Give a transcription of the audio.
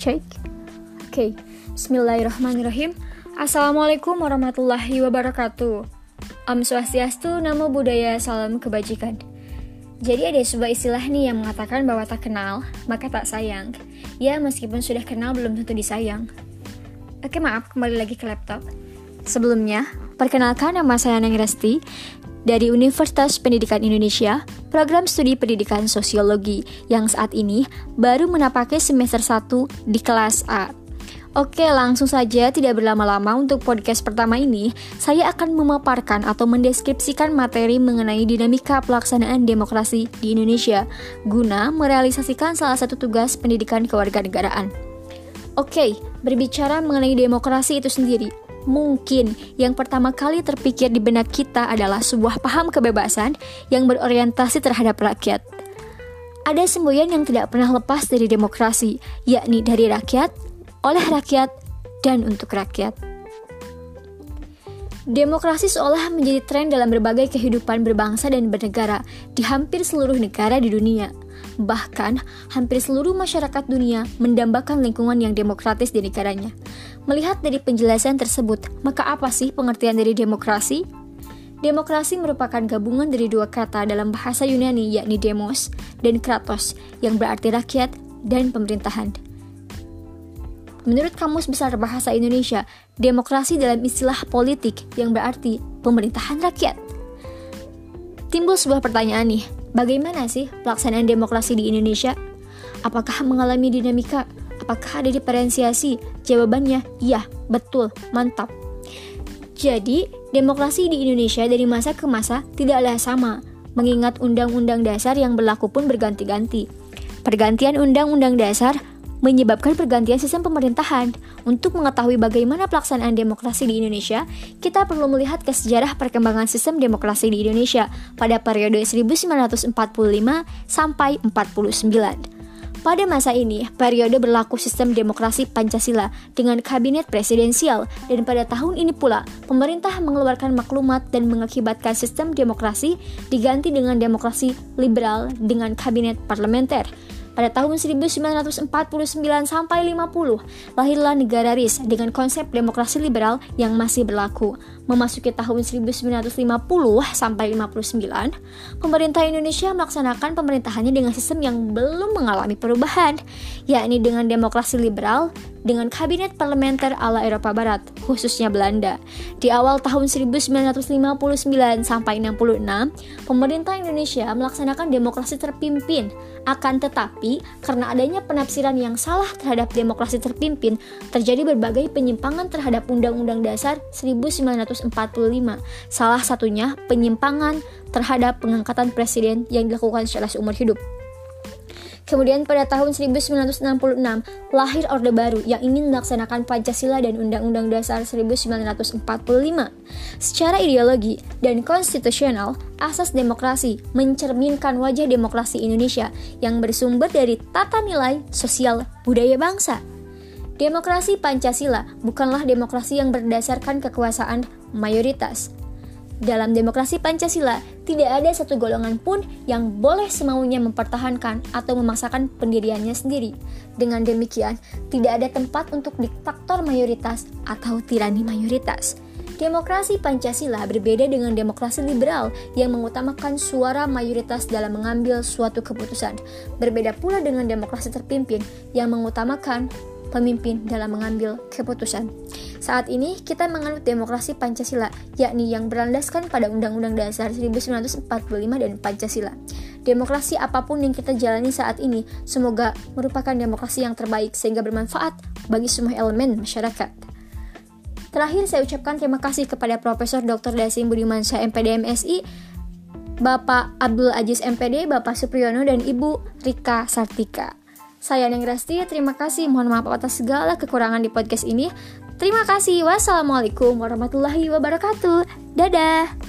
Check. Oke, okay. Bismillahirrahmanirrahim. Assalamualaikum warahmatullahi wabarakatuh. Om Swastiastu, Namo Buddhaya, Salam Kebajikan. Jadi ada sebuah istilah nih yang mengatakan bahwa tak kenal, maka tak sayang. Ya, meskipun sudah kenal belum tentu disayang. Oke, maaf, kembali lagi ke laptop. Sebelumnya, perkenalkan nama saya Neng Resti dari Universitas Pendidikan Indonesia, program studi pendidikan sosiologi yang saat ini baru menapaki semester 1 di kelas A. Oke, langsung saja tidak berlama-lama untuk podcast pertama ini, saya akan memaparkan atau mendeskripsikan materi mengenai dinamika pelaksanaan demokrasi di Indonesia guna merealisasikan salah satu tugas pendidikan kewarganegaraan. Oke, berbicara mengenai demokrasi itu sendiri, Mungkin yang pertama kali terpikir di benak kita adalah sebuah paham kebebasan yang berorientasi terhadap rakyat. Ada semboyan yang tidak pernah lepas dari demokrasi, yakni dari rakyat, oleh rakyat, dan untuk rakyat. Demokrasi seolah menjadi tren dalam berbagai kehidupan berbangsa dan bernegara di hampir seluruh negara di dunia. Bahkan, hampir seluruh masyarakat dunia mendambakan lingkungan yang demokratis di negaranya. Melihat dari penjelasan tersebut, maka apa sih pengertian dari demokrasi? Demokrasi merupakan gabungan dari dua kata dalam bahasa Yunani yakni demos dan kratos yang berarti rakyat dan pemerintahan. Menurut Kamus Besar Bahasa Indonesia, demokrasi dalam istilah politik yang berarti pemerintahan rakyat. Timbul sebuah pertanyaan nih, Bagaimana sih pelaksanaan demokrasi di Indonesia? Apakah mengalami dinamika? Apakah ada diferensiasi? Jawabannya, iya, betul, mantap. Jadi, demokrasi di Indonesia dari masa ke masa tidaklah sama, mengingat undang-undang dasar yang berlaku pun berganti-ganti. Pergantian undang-undang dasar menyebabkan pergantian sistem pemerintahan. Untuk mengetahui bagaimana pelaksanaan demokrasi di Indonesia, kita perlu melihat ke sejarah perkembangan sistem demokrasi di Indonesia pada periode 1945 sampai 49. Pada masa ini, periode berlaku sistem demokrasi Pancasila dengan kabinet presidensial dan pada tahun ini pula, pemerintah mengeluarkan maklumat dan mengakibatkan sistem demokrasi diganti dengan demokrasi liberal dengan kabinet parlementer. Pada tahun 1949 sampai 50, lahirlah negara RIS dengan konsep demokrasi liberal yang masih berlaku. Memasuki tahun 1950 sampai 59, pemerintah Indonesia melaksanakan pemerintahannya dengan sistem yang belum mengalami perubahan, yakni dengan demokrasi liberal dengan kabinet parlementer ala Eropa Barat, khususnya Belanda. Di awal tahun 1959 sampai 66, pemerintah Indonesia melaksanakan demokrasi terpimpin akan tetapi, karena adanya penafsiran yang salah terhadap demokrasi terpimpin, terjadi berbagai penyimpangan terhadap Undang-Undang Dasar 1945. Salah satunya penyimpangan terhadap pengangkatan presiden yang dilakukan secara seumur hidup. Kemudian pada tahun 1966 lahir Orde Baru yang ingin melaksanakan Pancasila dan Undang-Undang Dasar 1945. Secara ideologi dan konstitusional, asas demokrasi mencerminkan wajah demokrasi Indonesia yang bersumber dari tata nilai sosial budaya bangsa. Demokrasi Pancasila bukanlah demokrasi yang berdasarkan kekuasaan mayoritas, dalam demokrasi Pancasila, tidak ada satu golongan pun yang boleh semaunya mempertahankan atau memaksakan pendiriannya sendiri. Dengan demikian, tidak ada tempat untuk diktator mayoritas atau tirani mayoritas. Demokrasi Pancasila berbeda dengan demokrasi liberal yang mengutamakan suara mayoritas dalam mengambil suatu keputusan. Berbeda pula dengan demokrasi terpimpin yang mengutamakan pemimpin dalam mengambil keputusan. Saat ini kita menganut demokrasi Pancasila, yakni yang berlandaskan pada Undang-Undang Dasar 1945 dan Pancasila. Demokrasi apa pun yang kita jalani saat ini semoga merupakan demokrasi yang terbaik sehingga bermanfaat bagi semua elemen masyarakat. Terakhir saya ucapkan terima kasih kepada Profesor Dr. Dasim Budimansyah MPD MSI, Bapak Abdul Aziz MPD, Bapak Supriyono, dan Ibu Rika Sartika. Saya Neng Rasti, terima kasih. Mohon maaf atas segala kekurangan di podcast ini. Terima kasih. Wassalamualaikum warahmatullahi wabarakatuh. Dadah.